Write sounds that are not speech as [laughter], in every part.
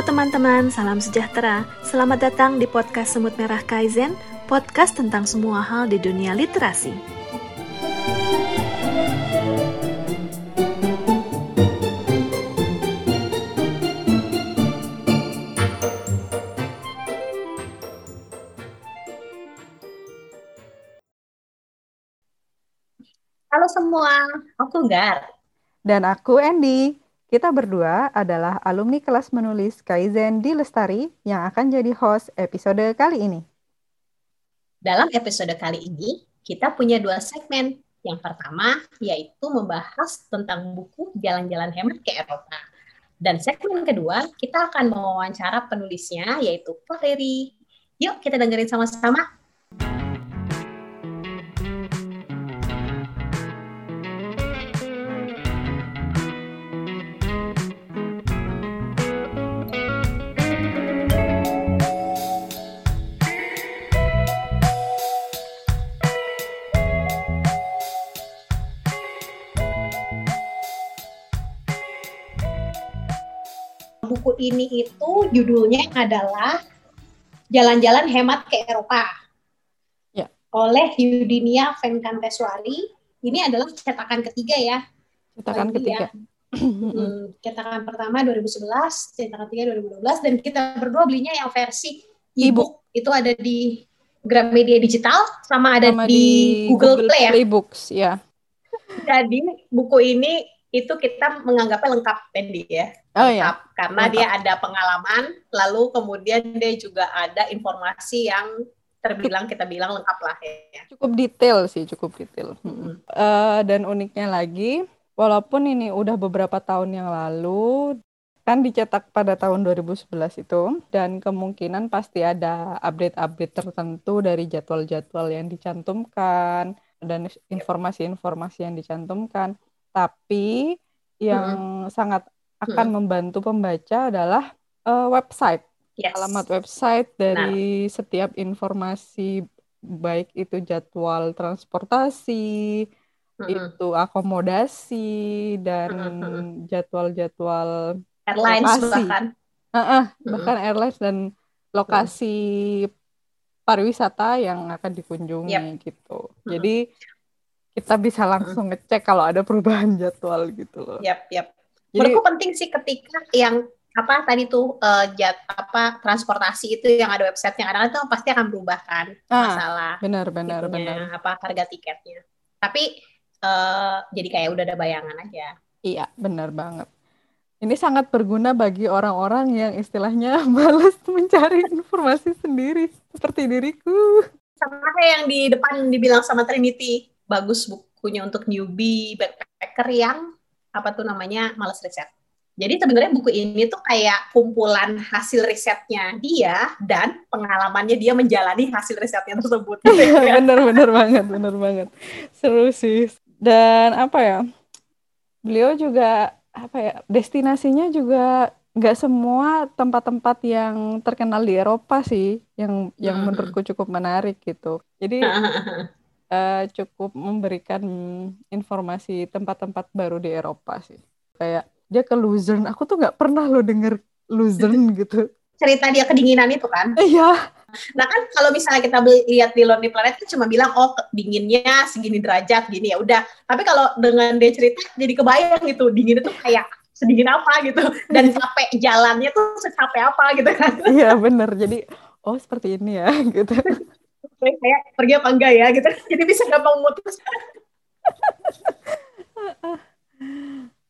Halo teman-teman, salam sejahtera. Selamat datang di podcast Semut Merah Kaizen, podcast tentang semua hal di dunia literasi. Halo semua, aku Gar. Dan aku Andy. Kita berdua adalah alumni kelas menulis Kaizen di Lestari yang akan jadi host episode kali ini. Dalam episode kali ini, kita punya dua segmen. Yang pertama yaitu membahas tentang buku Jalan-Jalan Hemat ke Eropa. Dan segmen kedua, kita akan mewawancara penulisnya yaitu Valeri. Yuk kita dengerin sama-sama. Ini itu judulnya adalah Jalan-Jalan Hemat ke Eropa. Ya. Oleh Yudinia Venkanteswari. Ini adalah cetakan ketiga ya. Cetakan Lagi ketiga. ya. Hmm, cetakan pertama 2011, cetakan ketiga 2012 dan kita berdua belinya yang versi e-book. Itu ada di Gramedia Digital sama ada Sama di, Google, Play ya. Playbooks, ya. Jadi buku ini itu kita menganggapnya lengkap Andy ya. Oh ya. lengkap karena Lengkap. dia ada pengalaman lalu kemudian dia juga ada informasi yang terbilang kita bilang lengkap lah ya. Cukup detail sih, cukup detail. Mm-mm. Eh, dan uniknya lagi, walaupun ini udah beberapa tahun yang lalu, kan dicetak pada tahun 2011 itu, dan kemungkinan pasti ada update-update tertentu dari jadwal-jadwal yang dicantumkan, dan informasi-informasi yang dicantumkan. Tapi yang sangat akan membantu pembaca adalah eh, website. Yes. Alamat website dari setiap informasi, baik itu jadwal transportasi, Mm-mm. itu akomodasi dan jadwal-jadwal Airlines lokasi. bahkan. Ah, ah, Mm-mm. bahkan airlines dan lokasi pariwisata yang akan dikunjungi gitu. Jadi kita bisa langsung ngecek kalau ada perubahan jadwal gitu loh. Yap, yap. Jadi Menurutku penting sih ketika yang apa tadi tuh eh, jat apa transportasi itu yang ada websitenya kadang itu pasti akan berubah kan ah, masalah benar benar itunya, benar. apa harga tiketnya. Tapi eh, jadi kayak udah ada bayangan aja. Iya, benar banget. Ini sangat berguna bagi orang-orang yang istilahnya [laughs] males mencari informasi sendiri seperti diriku. sama kayak yang di depan dibilang sama Trinity bagus bukunya untuk newbie backpacker yang apa tuh namanya males riset. Jadi sebenarnya buku ini tuh kayak kumpulan hasil risetnya dia dan pengalamannya dia menjalani hasil risetnya tersebut. Gitu [laughs] ya. bener bener banget bener banget seru sih dan apa ya beliau juga apa ya destinasinya juga nggak semua tempat-tempat yang terkenal di Eropa sih yang yang menurutku cukup menarik gitu jadi [laughs] eh, cukup memberikan informasi tempat-tempat baru di Eropa sih. Kayak dia ke Luzern. Aku tuh nggak pernah lo denger Luzern gitu. Cerita dia kedinginan itu kan. iya. Nah kan kalau misalnya kita beli- lihat di Lonely Planet kan cuma bilang oh dinginnya segini derajat gini ya udah. Tapi kalau dengan dia cerita jadi kebayang gitu dingin itu kayak sedingin apa gitu. Dan capek jalannya tuh secapek apa gitu kan. iya bener. Jadi oh seperti ini ya [laughs] gitu Kayak kayak pergi apa enggak ya gitu. [laughs] Jadi bisa gampang memutus.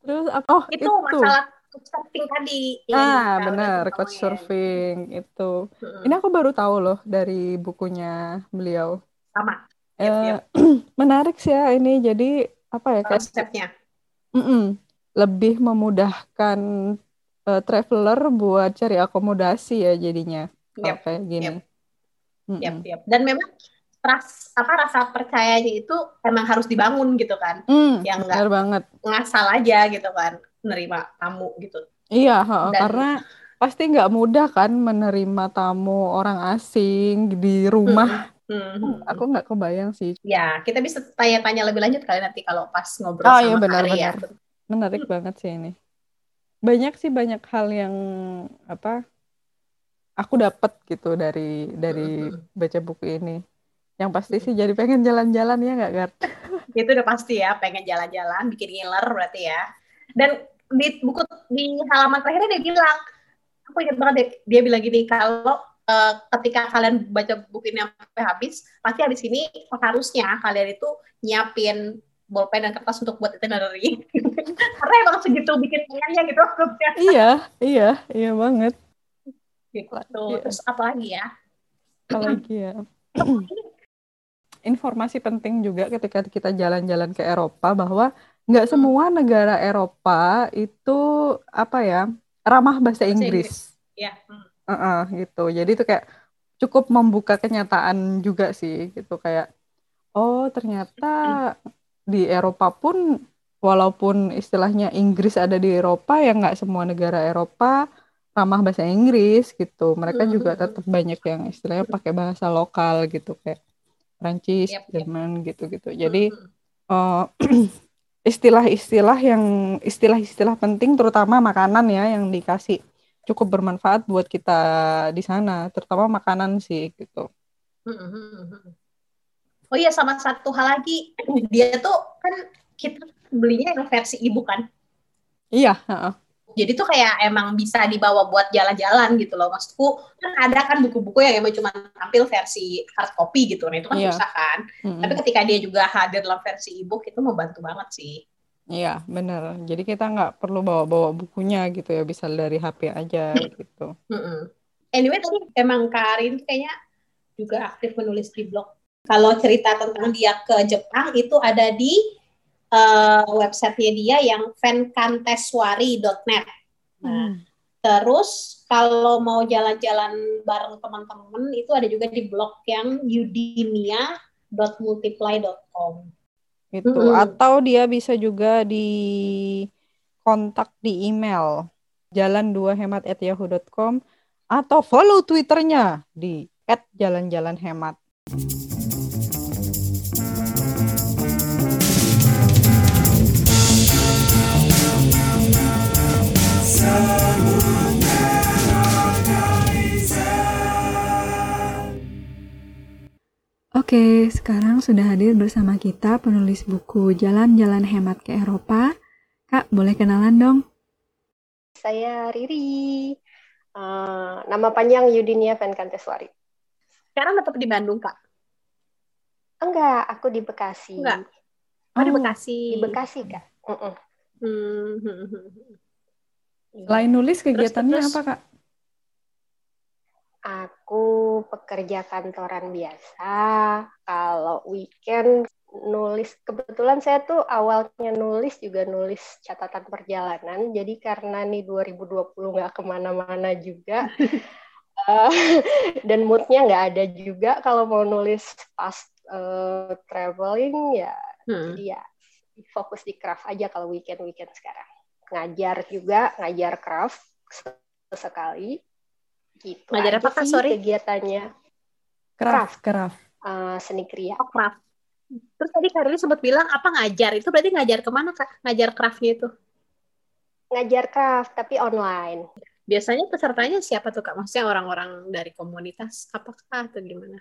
Terus apa? Oh, itu, masalah surfing tadi. yang Ah, benar, coach surfing itu. Mm-mm. Ini aku baru tahu loh dari bukunya beliau. sama Eh, Yap, [clears throat] menarik sih ya ini. Jadi apa ya? Konsepnya. Mm-mm. lebih memudahkan eh, traveler buat cari akomodasi ya jadinya. Yap, kayak gini. yap. Yap, yap. Dan memang ras apa rasa percayanya itu emang harus dibangun gitu kan. Hmm, Yang nggak benar banget. ngasal aja gitu kan nerima tamu gitu. Iya, heeh, Dan- karena pasti nggak mudah kan menerima tamu orang asing di rumah. Hmm. Aku nggak kebayang sih. Ya, kita bisa tanya-tanya lebih lanjut kali nanti kalau pas ngobrol Oh sama iya Kak Ari ya. benar-benar. Menarik banget sih ini. banyak sih banyak hal yang apa aku dapat gitu dari dari baca buku ini. Yang pasti sih jadi pengen jalan-jalan ya nggak Gar? [laughs] Itu udah pasti ya, pengen jalan-jalan, bikin ngiler berarti ya. Dan di buku di halaman terakhirnya dia bilang, aku ingat banget dia, dia bilang gini, kalau uh, ketika kalian baca buku ini sampai habis, pasti habis ini harusnya kalian itu nyiapin bolpen dan kertas untuk buat itinerary. [laughs] Karena emang segitu bikin pengennya gitu. iya, iya, iya banget. Gitu. Iya. Terus apa lagi ya? Apa lagi ya? Informasi penting juga ketika kita jalan-jalan ke Eropa bahwa nggak hmm. semua negara Eropa itu apa ya ramah bahasa, bahasa Inggris. Ya. Hmm. Uh -uh, gitu. Jadi itu kayak cukup membuka kenyataan juga sih gitu kayak oh ternyata di Eropa pun walaupun istilahnya Inggris ada di Eropa ya nggak semua negara Eropa ramah bahasa Inggris gitu mereka juga tetap banyak yang istilahnya pakai bahasa lokal gitu kayak Prancis, yep, Jerman gitu-gitu jadi mm-hmm. uh, [clears throat] istilah-istilah yang istilah-istilah penting terutama makanan ya yang dikasih cukup bermanfaat buat kita di sana terutama makanan sih gitu. Mm-hmm. Oh iya sama satu hal lagi, dia tuh kan kita belinya yang versi ibu kan? Iya. Uh-uh. Jadi tuh kayak emang bisa dibawa buat jalan-jalan gitu loh. Maksudku kan ada kan buku-buku yang emang cuma tampil versi hard copy gitu. Nah itu kan yeah. susah kan. Mm-hmm. Tapi ketika dia juga hadir dalam versi ebook itu membantu banget sih. Iya bener. Jadi kita nggak perlu bawa-bawa bukunya gitu ya. Bisa dari HP aja gitu. Mm-hmm. Anyway tadi emang Karin kayaknya juga aktif menulis di blog kalau cerita tentang dia ke Jepang itu ada di uh, websitenya dia yang fankanteswari.net. Nah, hmm. terus kalau mau jalan-jalan bareng teman-teman itu ada juga di blog yang udemia.multiply.com. Itu hmm. atau dia bisa juga di kontak di email jalan dua hemat at yahoo.com atau follow twitternya di at jalan-jalan hemat. Oke, sekarang sudah hadir bersama kita penulis buku Jalan-Jalan Hemat ke Eropa. Kak, boleh kenalan dong? Saya Riri. Uh, nama panjang Yudinia Venkanteswari. Sekarang tetap di Bandung, Kak? Enggak, aku di Bekasi. Enggak. Oh, di Bekasi. Di Bekasi, Kak. Uh -uh. Hmm. Selain nulis kegiatannya terus, terus, apa, Kak? Aku pekerja kantoran biasa. Kalau weekend nulis, kebetulan saya tuh awalnya nulis juga nulis catatan perjalanan. Jadi karena nih 2020 nggak ke mana-mana juga. uh, [laughs] dan moodnya nggak ada juga kalau mau nulis pas uh, traveling ya hmm. jadi ya fokus di craft aja kalau weekend weekend sekarang ngajar juga ngajar craft sekali gitu ngajar apa kak? sorry. kegiatannya. Craft. Craft. Uh, seni kriya. Oh, craft. Terus tadi Karli sempat bilang apa ngajar? Itu berarti ngajar ke mana kak? Ngajar craftnya itu? Ngajar craft tapi online. Biasanya pesertanya siapa tuh kak? Maksudnya orang-orang dari komunitas apakah atau gimana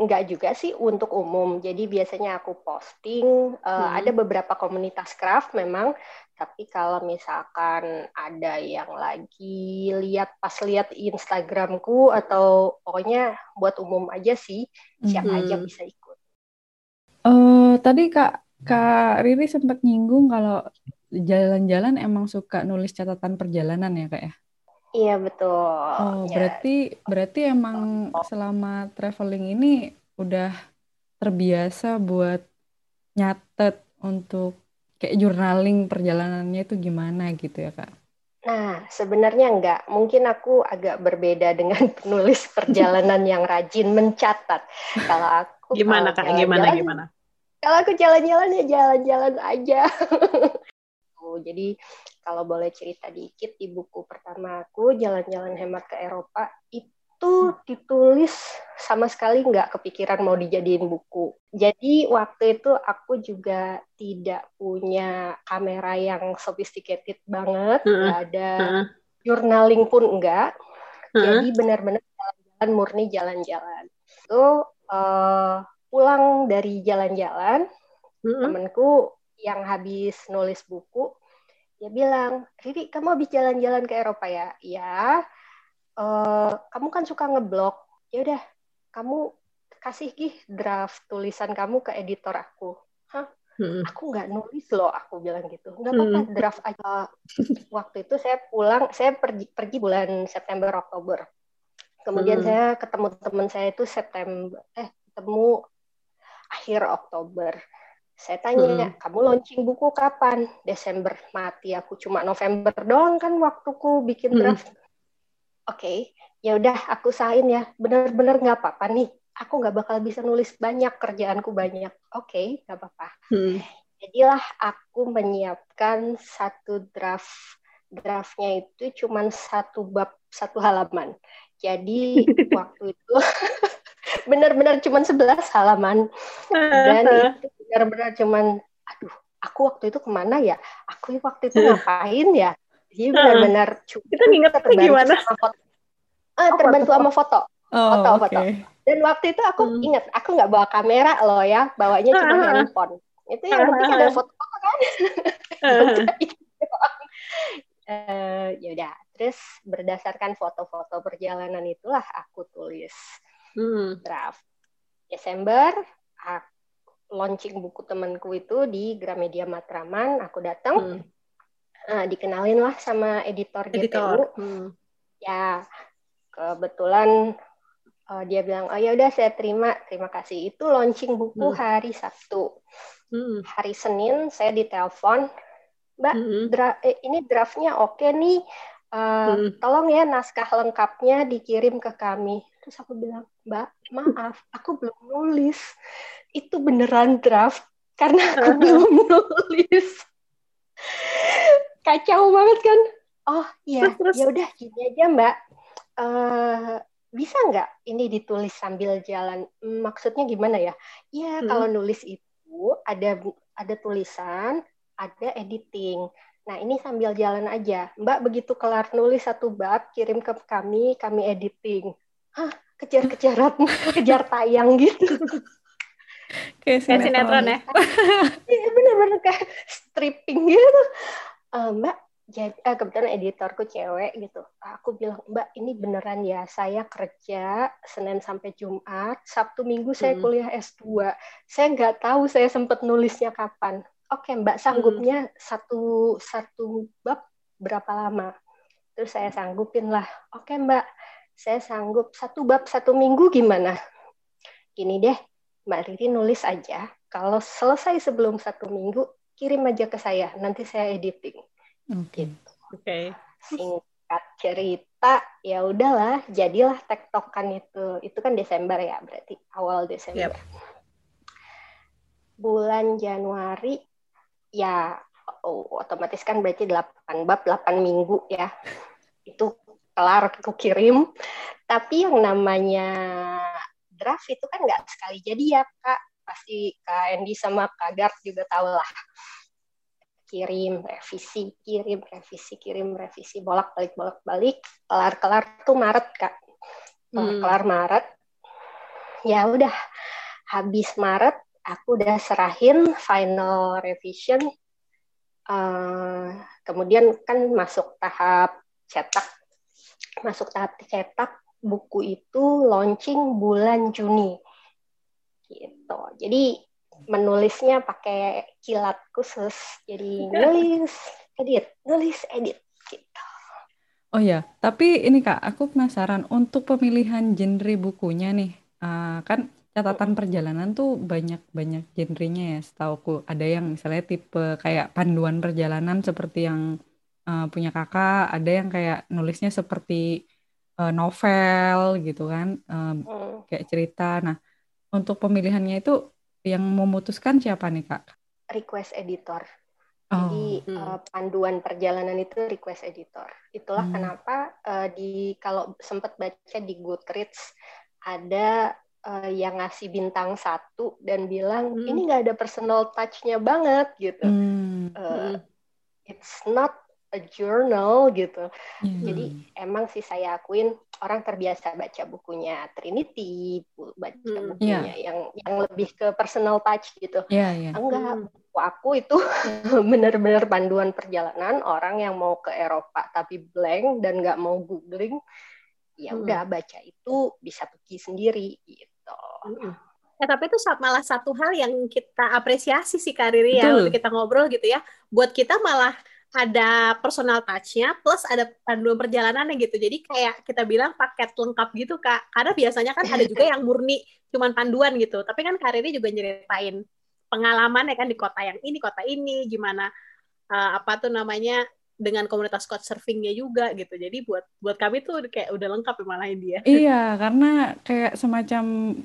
enggak juga sih untuk umum. Jadi biasanya aku posting uh, hmm. ada beberapa komunitas craft memang, tapi kalau misalkan ada yang lagi lihat pas lihat Instagramku atau pokoknya buat umum aja sih, siapa hmm. aja bisa ikut. Uh, tadi Kak Kak Riri sempat nyinggung kalau jalan-jalan emang suka nulis catatan perjalanan ya Kak ya? Iya betul. Oh, ya. berarti berarti emang selama traveling ini udah terbiasa buat nyatet untuk kayak journaling perjalanannya itu gimana gitu ya kak? Nah, sebenarnya enggak. Mungkin aku agak berbeda dengan [laughs] penulis perjalanan yang rajin mencatat. Kalau aku gimana kak? Gimana gimana? Kalau aku jalan-jalan ya jalan-jalan aja. [laughs] Jadi kalau boleh cerita dikit di buku pertama aku Jalan-jalan hemat ke Eropa itu ditulis sama sekali nggak kepikiran mau dijadiin buku. Jadi waktu itu aku juga tidak punya kamera yang sophisticated banget, nggak ada journaling pun enggak. Jadi benar-benar jalan-jalan murni jalan-jalan. Itu uh, pulang dari jalan-jalan, temanku yang habis nulis buku, dia bilang, Riri, kamu habis jalan-jalan ke Eropa ya? Ya, uh, kamu kan suka ngeblog. Ya udah, kamu kasih gih draft tulisan kamu ke editor aku. Hah? Hmm. Aku nggak nulis loh, aku bilang gitu. Nggak apa-apa, hmm. draft aja. Waktu itu saya pulang, saya pergi pergi bulan September Oktober. Kemudian hmm. saya ketemu teman saya itu September, eh ketemu akhir Oktober saya tanya, hmm. kamu launching buku kapan? Desember mati aku cuma November doang kan waktuku bikin draft. Hmm. Oke, okay, ya udah aku sain ya. Bener-bener nggak apa-apa nih. Aku nggak bakal bisa nulis banyak kerjaanku banyak. Oke, okay, nggak apa-apa. Hmm. Jadilah aku menyiapkan satu draft. Draftnya itu cuma satu bab satu halaman. Jadi [laughs] waktu itu [laughs] benar-benar cuma 11 halaman dan itu [laughs] benar-benar cuman aduh aku waktu itu ke mana ya? Aku waktu itu [laughs] ngapain ya? Jadi benar-benar kita nginget gimana? sama foto. Ah, terbantu sama foto. Oh, foto okay. foto dan waktu itu aku hmm. ingat aku nggak bawa kamera loh ya bawanya cuma handphone. Itu yang penting ada foto-foto kan? Uh, ya udah terus berdasarkan foto-foto perjalanan itulah aku tulis hmm. draft Desember launching buku temanku itu di Gramedia Matraman aku datang hmm. uh, dikenalin lah sama editor, editor. GTU hmm. ya kebetulan uh, dia bilang oh ya udah saya terima terima kasih itu launching buku hmm. hari Sabtu hmm. hari Senin saya ditelepon mbak hmm. dra eh, ini draftnya oke nih uh, hmm. tolong ya naskah lengkapnya dikirim ke kami. Terus aku bilang mbak maaf aku belum nulis. Itu beneran draft karena aku belum nulis. Kacau banget kan? Oh iya ya udah gini aja mbak. Uh, bisa nggak ini ditulis sambil jalan? Maksudnya gimana ya? Ya hmm. kalau nulis itu ada ada tulisan ada editing nah ini sambil jalan aja. Mbak begitu kelar nulis satu bab kirim ke kami kami editing. Hah kejar-kejaran [laughs] kejar tayang gitu. Kayak sinetron, sinetron ya? [laughs] Iya bener-bener kayak stripping gitu. Uh, mbak jadi uh, kebetulan editorku cewek gitu. Aku bilang mbak ini beneran ya? Saya kerja senin sampai jumat sabtu minggu saya hmm. kuliah s2 saya nggak tahu saya sempet nulisnya kapan oke mbak sanggupnya hmm. satu satu bab berapa lama terus saya sanggupin lah oke mbak saya sanggup satu bab satu minggu gimana gini deh Mbak Riri nulis aja. Kalau selesai sebelum satu minggu, kirim aja ke saya. Nanti saya editing. Oke. Okay. Gitu. Oke. Okay. Singkat cerita, ya udahlah, jadilah tektokan itu. Itu kan Desember ya, berarti awal Desember. Yep. Bulan Januari, ya oh, otomatis kan berarti 8 bab, 8 minggu ya. Itu kelar aku kirim. Tapi yang namanya draft itu kan nggak sekali jadi ya kak pasti kak Andy sama kak Gart juga tahu lah kirim revisi kirim revisi kirim revisi bolak balik bolak balik kelar kelar tuh Maret kak kelar hmm. kelar Maret ya udah habis Maret aku udah serahin final revision uh, kemudian kan masuk tahap cetak masuk tahap cetak buku itu launching bulan Juni. Gitu. Jadi menulisnya pakai kilat khusus. Jadi [laughs] nulis, edit, nulis, edit gitu. Oh ya, tapi ini Kak, aku penasaran untuk pemilihan genre bukunya nih. Uh, kan catatan perjalanan tuh banyak-banyak genrenya ya setauku. Ada yang misalnya tipe kayak panduan perjalanan seperti yang uh, punya kakak, ada yang kayak nulisnya seperti uh, novel gitu kan um, hmm. kayak cerita nah untuk pemilihannya itu yang memutuskan siapa nih kak request editor oh. jadi hmm. uh, panduan perjalanan itu request editor itulah hmm. kenapa uh, di kalau sempat baca di Goodreads ada uh, yang ngasih bintang satu dan bilang Hmm. ini nggak ada personal touch-nya banget gitu. Hmm. Uh, it's not a journal gitu. Iya. Jadi emang sih saya akuin orang terbiasa baca bukunya Trinity, baca Hmm. bukunya yang yang lebih ke personal touch gitu. Iya, iya. Enggak, buku aku itu [laughs] benar-benar panduan perjalanan orang yang mau ke Eropa tapi blank dan nggak mau googling, ya Hmm. udah baca itu bisa pergi sendiri gitu. Ya, tapi itu malah satu hal yang kita apresiasi sih Kak Riri ya Betul. waktu kita ngobrol gitu ya. Buat kita malah ada personal touch-nya plus ada panduan perjalanannya gitu. Jadi kayak kita bilang paket lengkap gitu Kak. Karena biasanya kan ada juga yang murni cuman panduan gitu. Tapi kan Kak Riri juga nyeritain pengalaman ya kan di kota yang ini, kota ini, gimana eh, apa tuh namanya dengan komunitas couchsurfingnya juga gitu. Jadi buat buat kami tuh kayak udah lengkap ya malahin dia. [laughs] Iya, karena kayak semacam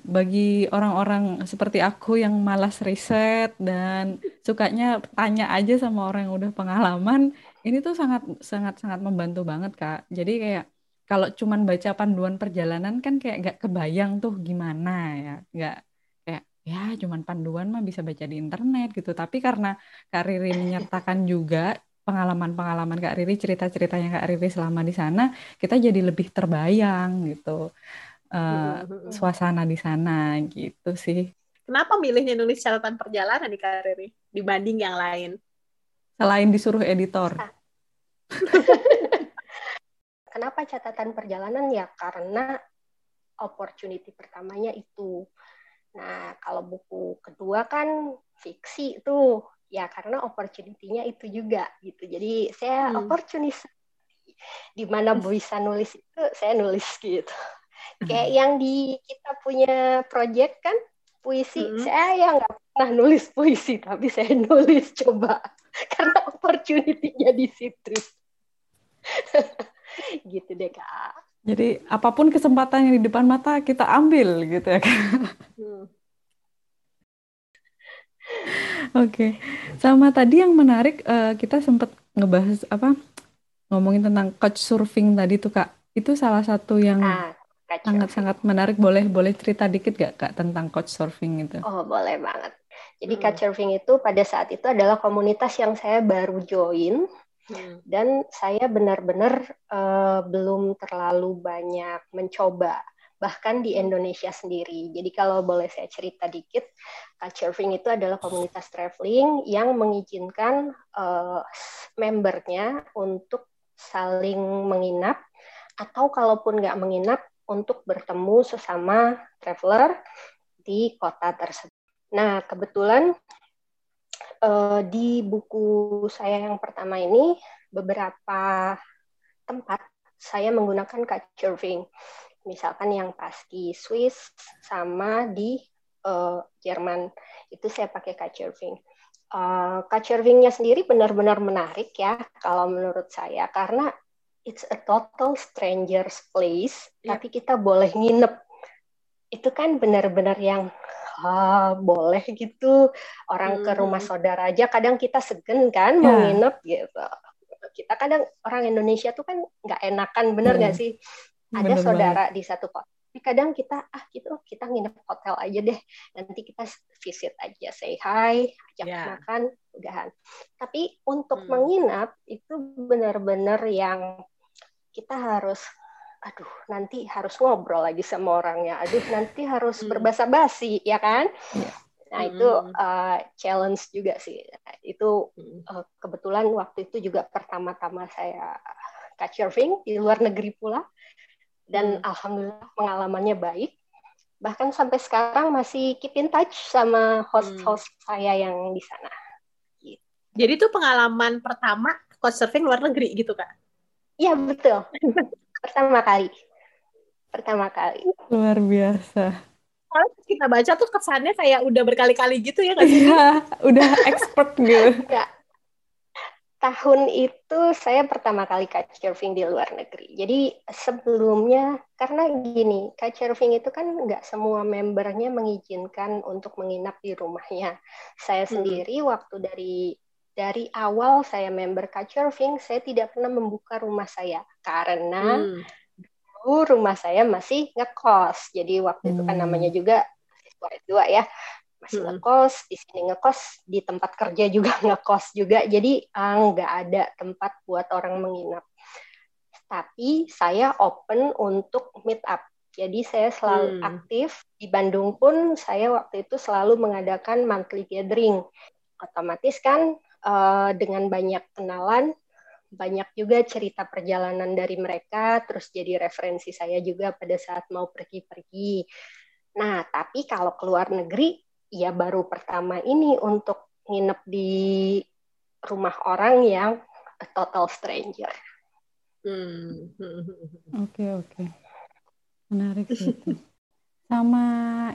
bagi orang-orang seperti aku yang malas riset dan sukanya tanya aja sama orang yang udah pengalaman, ini tuh sangat sangat sangat membantu banget, Kak. Jadi kayak kalau cuman baca panduan perjalanan kan kayak gak kebayang tuh gimana ya, nggak kayak ya cuman panduan mah bisa baca di internet gitu. Tapi karena Kak Riri menyertakan juga pengalaman-pengalaman Kak Riri, cerita-ceritanya Kak Riri selama di sana, kita jadi lebih terbayang gitu eh, suasana di sana gitu sih. Kenapa milihnya nulis catatan perjalanan di Kak Riri dibanding yang lain? Selain disuruh editor. [laughs] Kenapa catatan perjalanan ya? Karena opportunity pertamanya itu. Nah, kalau buku kedua kan fiksi tuh, ya karena opportunity-nya itu juga gitu. Jadi saya Hmm. opportunist di mana bisa nulis itu saya nulis [laughs] gitu. Kayak yang di kita punya project kan puisi, Hmm. saya yang nggak pernah nulis puisi tapi saya [laughs] nulis coba [laughs] karena opportunity-nya di situ. gitu deh kak. Jadi apa pun kesempatan yang di depan mata kita ambil gitu ya Kak. Hmm. Oke. Sama tadi yang menarik eh, kita sempat ngebahas apa ngomongin tentang couchsurfing tadi tuh Kak. Itu salah satu yang Ah, sangat-sangat menarik. Boleh boleh cerita dikit gak Kak tentang couchsurfing itu? Oh, boleh banget. Jadi Hmm. Couchsurfing itu pada saat itu adalah komunitas yang saya baru join Hmm. dan saya benar-benar eh, belum terlalu banyak mencoba bahkan di Indonesia sendiri. Jadi kalau boleh saya cerita dikit, Couchsurfing itu adalah komunitas traveling yang mengizinkan eh, membernya untuk saling menginap atau kalaupun nggak menginap untuk bertemu sesama traveler di kota tersebut. Nah, kebetulan eh, di buku saya yang pertama ini beberapa tempat saya menggunakan couchsurfing. Misalkan yang pas di Swiss sama di eh, Jerman itu saya pakai couchsurfing. Uh, couchsurfingnya sendiri benar-benar menarik ya kalau menurut saya karena it's a total stranger's place Ya. tapi kita boleh nginep itu kan benar-benar yang ah, boleh gitu orang ke rumah Hmm. saudara aja kadang kita segen kan Ya. mau nginep gitu kita kadang orang Indonesia tuh kan nggak enakan bener Hmm. nggak sih ada Bener saudara di satu kota tapi kadang kita ah gitu kita nginep hotel aja deh nanti kita visit aja say hi ajak Ya. makan udahan tapi untuk Hmm. menginap itu benar-benar yang kita harus aduh nanti harus ngobrol lagi sama orangnya aduh nanti harus Hmm. berbahasa basi ya kan Iya. nah Hmm. itu uh, challenge juga sih Nah, itu uh, kebetulan waktu itu juga pertama-tama saya couchsurfing di luar negeri pula dan Hmm. alhamdulillah pengalamannya baik bahkan sampai sekarang masih keep in touch sama host-host saya yang di sana Jadi itu pengalaman pertama couchsurfing luar negeri gitu kak? iya betul [laughs] pertama kali pertama kali Luar biasa. Kalau kita baca tuh kesannya kayak udah berkali-kali gitu ya nggak sih? Iya, udah expert gitu. Tahun itu saya pertama kali couchsurfing di luar negeri. Jadi sebelumnya karena gini, couchsurfing itu kan nggak semua membernya mengizinkan untuk menginap di rumahnya. Saya Hmm. sendiri waktu dari dari awal saya member couchsurfing, saya tidak pernah membuka rumah saya karena Hmm. rumah saya masih ngekos. Jadi waktu itu kan Hmm. namanya juga siswa S2 ya. Masih Hmm. ngekos, di sini ngekos, di tempat kerja juga [laughs] ngekos juga. Jadi ah, nggak ada tempat buat orang menginap. Tapi saya open untuk meet up. Jadi saya selalu Hmm. aktif. Di Bandung pun saya waktu itu selalu mengadakan monthly gathering. Otomatis kan eh, dengan banyak kenalan, banyak juga cerita perjalanan dari mereka, terus jadi referensi saya juga pada saat mau pergi-pergi. Nah, tapi kalau keluar negeri, ya baru pertama ini untuk nginep di rumah orang yang a total stranger. Hmm. Oke, oke. Menarik sih itu. Sama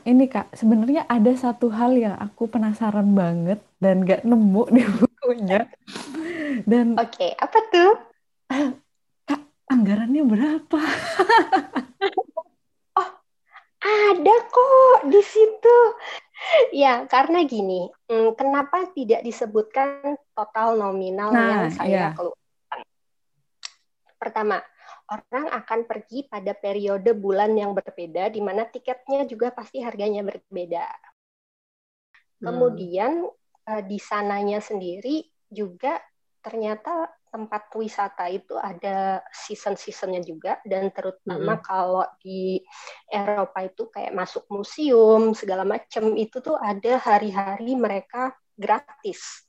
ini Kak, sebenarnya ada satu hal yang aku penasaran banget dan gak nemu di bukunya. Dan Oke, apa tuh? anggarannya berapa? [laughs] Ada kok di situ. Ya, karena gini, hmm, kenapa tidak disebutkan total nominal Nah, yang saya iya. keluarkan? Pertama, orang akan pergi pada periode bulan yang berbeda, di mana tiketnya juga pasti harganya berbeda. Kemudian eh, di sananya sendiri juga ternyata tempat wisata itu ada season-seasonnya juga dan terutama kalau di Eropa itu kayak masuk museum segala macam itu tuh ada hari-hari mereka gratis.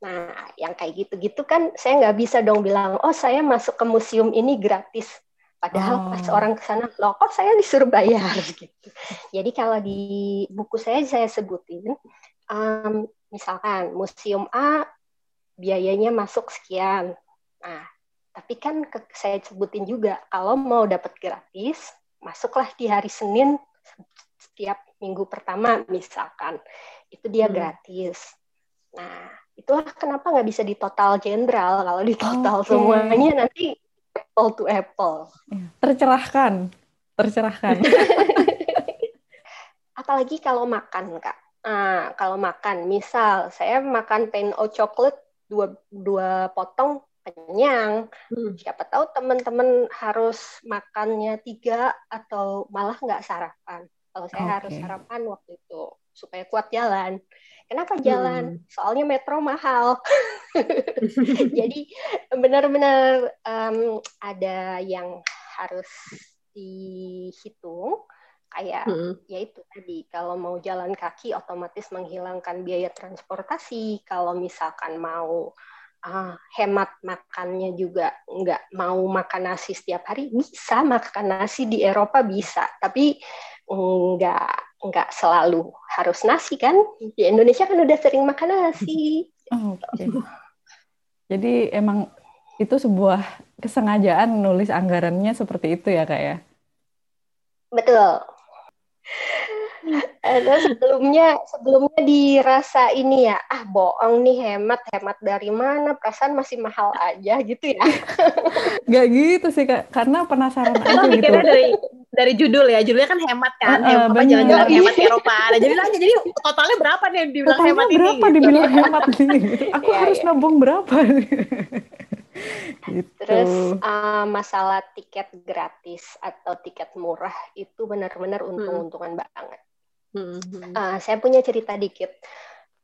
Nah, yang kayak gitu-gitu kan saya nggak bisa dong bilang, oh saya masuk ke museum ini gratis. Padahal Oh. pas orang ke sana, loh kok saya disuruh bayar [laughs] gitu. Jadi kalau di buku saya saya sebutin, um, misalkan museum A biayanya masuk sekian. Nah, tapi kan ke, saya sebutin juga kalau mau dapat gratis, masuklah di hari Senin setiap minggu pertama misalkan. Itu dia Hmm. gratis. Nah, itulah kenapa nggak bisa di total general. Kalau di total Oke. semuanya nanti apple to apple. Ya, Tercerahkan, tercerahkan. [laughs] Apalagi kalau makan, Kak. Nah, kalau makan, misal saya makan pain o chocolate dua, dua potong kenyang. Hmm. Siapa tahu teman-teman harus makannya tiga atau malah nggak sarapan. Kalau saya Oke. harus sarapan waktu itu supaya kuat jalan. Kenapa jalan? Soalnya metro mahal. [laughs] [laughs] Jadi benar-benar em, ada yang harus dihitung kayak Hmm. ya itu tadi kalau mau jalan kaki otomatis menghilangkan biaya transportasi kalau misalkan mau ah, hemat makannya juga nggak mau makan nasi setiap hari bisa makan nasi di Eropa bisa tapi nggak nggak selalu harus nasi kan di Indonesia kan udah sering makan nasi Oke. Jadi emang itu sebuah kesengajaan nulis anggarannya seperti itu ya kak ya? betul ada sebelumnya sebelumnya dirasa ini ya ah bohong nih hemat hemat dari mana perasaan masih mahal aja gitu ya [laughs] Gak gitu sih kak, karena penasaran aja gitu. mikirnya dari dari judul ya, judulnya kan hemat kan, Heeh, hemat jalan-jalan Iya. hemat ke Eropa. Nah, jadi aja, jadi totalnya berapa nih yang dibilang Totalnya hemat ini? berapa gitu. dibilang hemat nih? [laughs] Aku Iya, harus iya. nabung berapa? [laughs] gitu. Terus uh, masalah tiket gratis atau tiket murah itu benar-benar untung-untungan banget. Hmm, hmm, Uh, saya punya cerita dikit.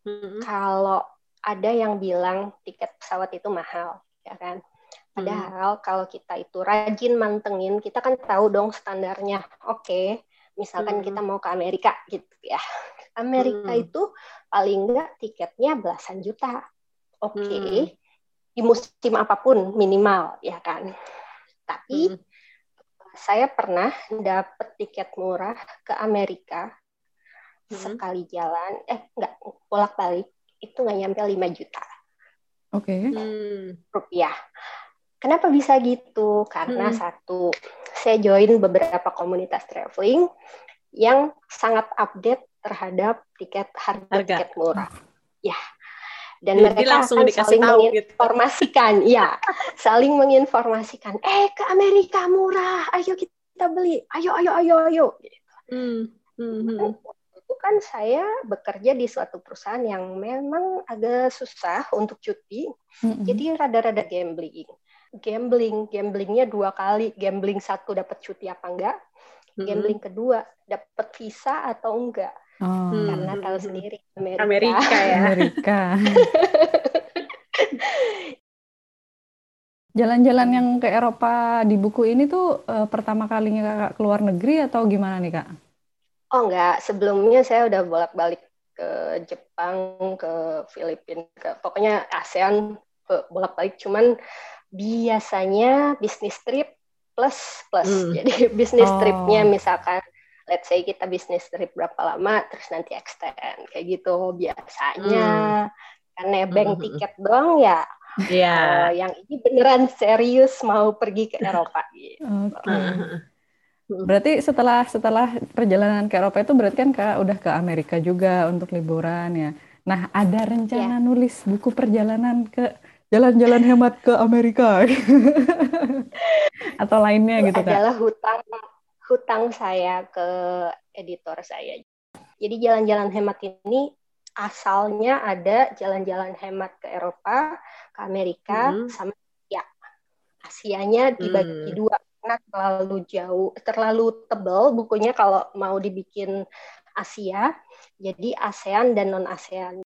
hmm, Kalau ada yang bilang tiket pesawat itu mahal, ya kan? Padahal kalau kita itu rajin mantengin, kita kan tahu dong standarnya. Oke, misalkan Hmm. kita mau ke Amerika gitu ya. Amerika Hmm. itu paling enggak tiketnya belasan juta. Oke, Hmm. di musim apa pun minimal ya kan. Tapi hmm. saya pernah dapet tiket murah ke Amerika Hmm. sekali jalan, eh enggak bolak-balik itu nggak nyampe 5 juta Oke. Hmm. rupiah. Kenapa bisa gitu? Karena Hmm. satu, saya join beberapa komunitas traveling yang sangat update terhadap tiket harga, Harga. tiket murah. Ya. Dan Jadi mereka langsung akan dikasih saling tahu gitu. menginformasikan, ya, saling menginformasikan. Eh, ke Amerika murah, ayo kita beli, ayo, ayo, ayo, ayo. Hmm. Hmm. hmm. Itu kan saya bekerja di suatu perusahaan yang memang agak susah untuk cuti, Mm-mm. jadi rada-rada gambling. gambling. Gamblingnya dua kali. Gambling satu dapat cuti apa enggak. Mm-mm. Gambling kedua dapat visa atau enggak. Oh. Karena tahu sendiri Amerika. Amerika ya. Amerika. [laughs] Jalan-jalan yang ke Eropa di buku ini tuh eh, pertama kalinya kakak keluar negeri atau gimana nih kak? Oh enggak, sebelumnya saya udah bolak-balik ke Jepang, ke Filipina, ke pokoknya ASEAN bolak-balik. Cuman biasanya bisnis trip plus plus. Hmm. Jadi [laughs] bisnis Oh. tripnya misalkan, let's say kita bisnis trip berapa lama, terus nanti extend kayak gitu biasanya. Kan nebeng Hmm. tiket doang ya. Iya. Kalau yang ini beneran serius mau pergi ke Eropa gitu. Oke. Berarti setelah setelah perjalanan ke Eropa itu berarti kan kak udah ke Amerika juga untuk liburan ya. Nah ada rencana nulis buku perjalanan ke jalan-jalan hemat ke Amerika [laughs] atau lainnya itu gitu kak? adalah hutang hutang saya ke editor saya. Jadi jalan-jalan hemat ini asalnya ada jalan-jalan hemat ke Eropa, ke Amerika, Mhm. sama ya Asianya dibagi Hmm. dua karena terlalu jauh, terlalu tebal bukunya kalau mau dibikin Asia, jadi ASEAN dan non ASEAN.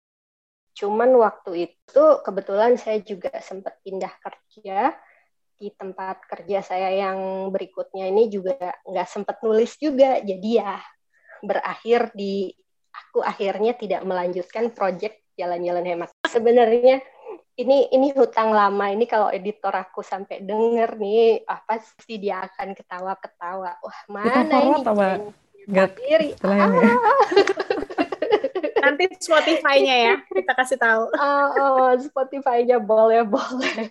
Cuman waktu itu kebetulan saya juga sempat pindah kerja di tempat kerja saya yang berikutnya ini juga nggak sempat nulis juga. Jadi ya berakhir di aku akhirnya tidak melanjutkan proyek jalan-jalan hemat. Sebenarnya ini ini hutang lama ini kalau editor aku sampai denger nih apa sih dia akan ketawa-ketawa wah Kita mana forward ini apa? setelahnya ya? Nanti Spotify-nya ya kita kasih tahu. Oh, oh, Spotify-nya boleh boleh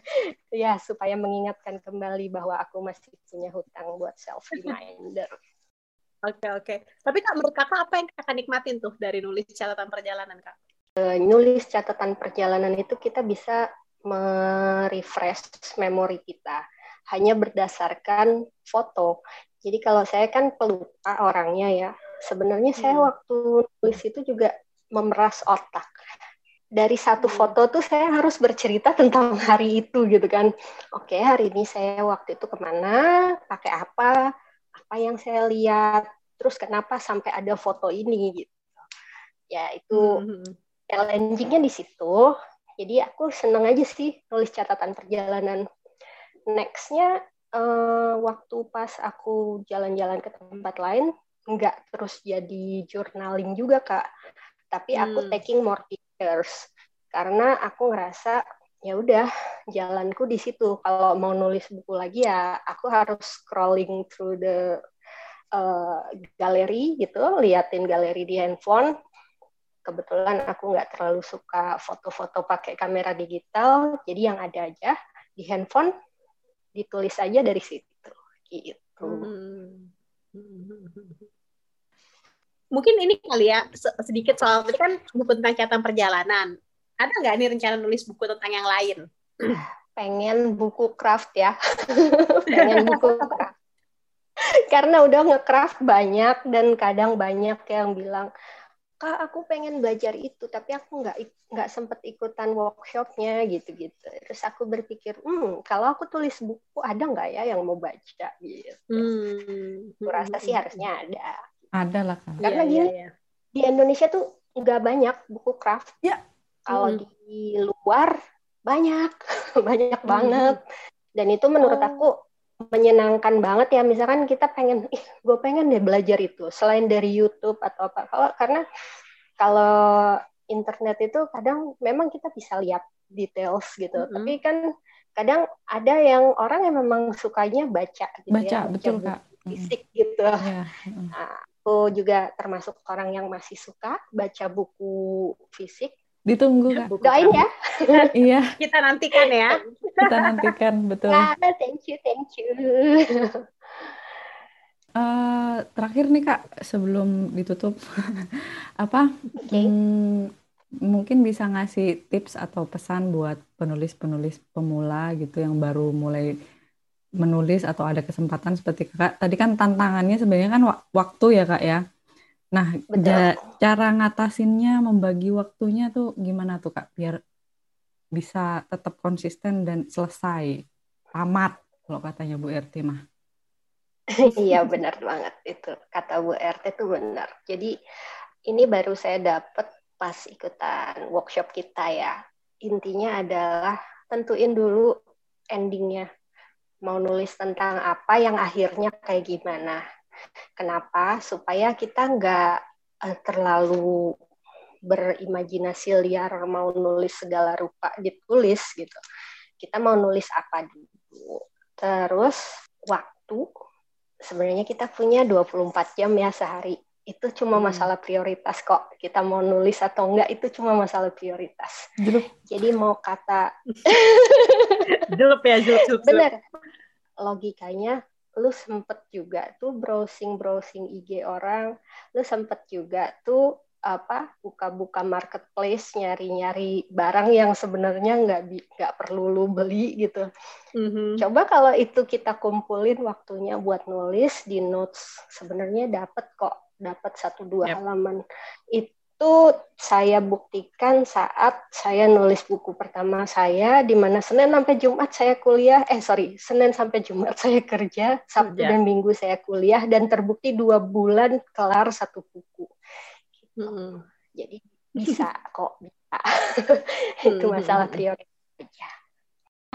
ya supaya mengingatkan kembali bahwa aku masih punya hutang buat self reminder Oke oke. Tapi kak menurut kakak apa yang kakak nikmatin tuh dari nulis catatan perjalanan kak? Eh, nulis catatan perjalanan itu kita bisa merefresh memori kita hanya berdasarkan foto. Jadi kalau saya kan pelupa orangnya ya. Sebenarnya saya Hmm. waktu nulis itu juga memeras otak. Dari satu Hmm. foto tuh saya harus bercerita tentang hari itu gitu kan. Oke hari ini saya waktu itu ke mana, pakai apa, apa yang saya lihat, terus kenapa sampai ada foto ini gitu. Ya itu Hmm. Challenging-nya di situ. Jadi aku seneng aja sih nulis catatan perjalanan. Next-nya eh, waktu pas aku jalan-jalan ke tempat lain, nggak terus jadi journaling juga kak. Tapi aku Hmm. taking more pictures karena aku ngerasa ya udah jalanku di situ. Kalau mau nulis buku lagi ya aku harus scrolling through the eh, galeri gitu, liatin galeri di handphone kebetulan aku nggak terlalu suka foto-foto pakai kamera digital, jadi yang ada aja di handphone ditulis aja dari situ, gitu. Hmm. [laughs] Mungkin ini kali ya se- sedikit soal tadi kan buku tentang catatan perjalanan. Ada nggak nih rencana nulis buku tentang yang lain? [clears throat] Pengen buku craft ya, [laughs] pengen buku craft. [laughs] Karena udah nge-craft banyak dan kadang banyak yang bilang, kak aku pengen belajar itu, tapi aku nggak nggak sempet ikutan workshopnya gitu-gitu. Terus aku berpikir, hmm kalau aku tulis buku ada nggak ya yang mau baca gitu. Hmm. Aku rasa sih harusnya ada. Ada lah kak. Karena Iya, gini, iya, iya. di Indonesia tuh nggak banyak buku craft. Ya. Kalau Mm. di luar banyak, [laughs] banyak Mm. banget. Dan itu menurut Oh. aku menyenangkan banget ya. Misalkan kita pengen, ih, gue pengen deh belajar itu. Selain dari YouTube atau apa. Kalau karena kalau internet itu kadang memang kita bisa lihat details gitu. Mm-mm. Tapi kan kadang ada yang orang yang memang sukanya baca gitu Baca, ya, betul buku kak. fisik gitu. Iya. mm. Nah, aku juga termasuk orang yang masih suka baca buku fisik. Ditunggu kak. Buku Doain ya. [laughs] Iya, Kita nantikan ya. kita nantikan betul. Nah, thank you, thank you. [laughs] Eh, terakhir nih kak, sebelum ditutup, [laughs] apa Oke. hmm, mungkin bisa ngasih tips atau pesan buat penulis-penulis pemula gitu yang baru mulai menulis atau ada kesempatan seperti kakak. Tadi kan tantangannya sebenarnya kan wa- waktu ya kak ya. Nah, ja- cara ngatasinnya, membagi waktunya tuh gimana tuh kak, biar bisa tetap konsisten dan selesai tamat kalau katanya Bu RT mah. [laughs] Iya benar banget itu kata Bu RT itu benar. Jadi ini baru saya dapat pas ikutan workshop kita ya. Intinya adalah tentuin dulu endingnya. Mau nulis tentang apa yang akhirnya kayak gimana. Kenapa? Supaya kita nggak uh, terlalu berimajinasi liar mau nulis segala rupa ditulis gitu. Kita mau nulis apa dulu. Terus waktu sebenarnya kita punya 24 jam ya sehari. Itu cuma hmm. masalah prioritas kok. Kita mau nulis atau enggak itu cuma masalah prioritas. Jelup. Jadi mau kata [laughs] jelup ya, jelup, jelup. Bener. Logikanya lu sempet juga tuh browsing browsing IG orang, lu sempet juga tuh apa buka-buka marketplace nyari-nyari barang yang sebenarnya nggak nggak perlu lu beli gitu. Mm-hmm. Coba kalau itu kita kumpulin waktunya buat nulis di notes sebenarnya dapat kok dapat satu dua yep. halaman. Itu saya buktikan saat saya nulis buku pertama saya di mana Senin sampai Jumat saya kuliah eh sorry Senin sampai Jumat [laughs] saya kerja Sabtu yeah. dan Minggu saya kuliah dan terbukti dua bulan kelar satu buku Hmm. Jadi bisa [laughs] kok bisa. [laughs] itu masalah prioritas aja.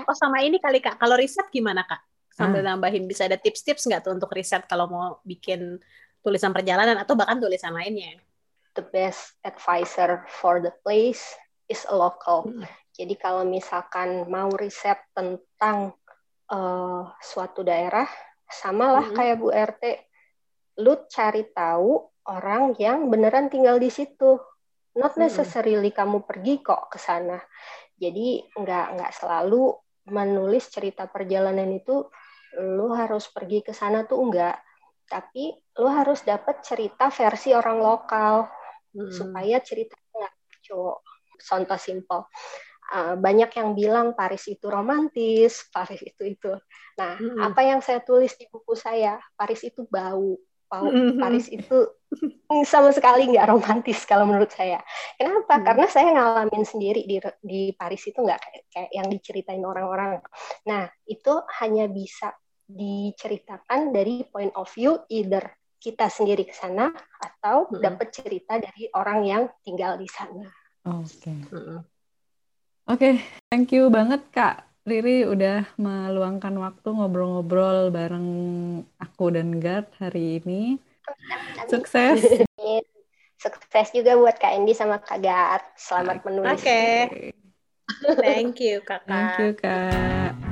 Oh sama ini kali kak, kalau riset gimana kak? Sambil hmm. nambahin bisa ada tips-tips nggak tuh untuk riset kalau mau bikin tulisan perjalanan atau bahkan tulisan lainnya? The best advisor for the place is a local. Hmm. Jadi kalau misalkan mau riset tentang uh, suatu daerah, samalah hmm. kayak Bu RT, lu cari tahu orang yang beneran tinggal di situ. Not necessarily hmm. kamu pergi kok ke sana. Jadi nggak nggak selalu menulis cerita perjalanan itu lu harus pergi ke sana tuh enggak. Tapi lu harus dapat cerita versi orang lokal hmm. supaya ceritanya cowok. Contoh simple. Uh, banyak yang bilang Paris itu romantis, [laughs] Paris itu itu. Nah, hmm. apa yang saya tulis di buku saya, Paris itu bau, Mm-hmm. Paris itu [laughs] sama sekali nggak romantis kalau menurut saya. Kenapa? Hmm. Karena saya ngalamin sendiri di di Paris itu nggak kayak, kayak yang diceritain orang-orang. Nah itu hanya bisa diceritakan dari point of view either kita sendiri ke sana atau hmm. dapat cerita dari orang yang tinggal di sana. Oke. Okay. Hmm. Oke, okay, thank you banget Kak Riri udah meluangkan waktu ngobrol-ngobrol bareng aku dan Gard hari ini. Sukses. Sukses juga buat Kak Endi sama Kak Gard. Selamat menulis. Oke. Okay. Thank you, Kakak. Thank you, Kak.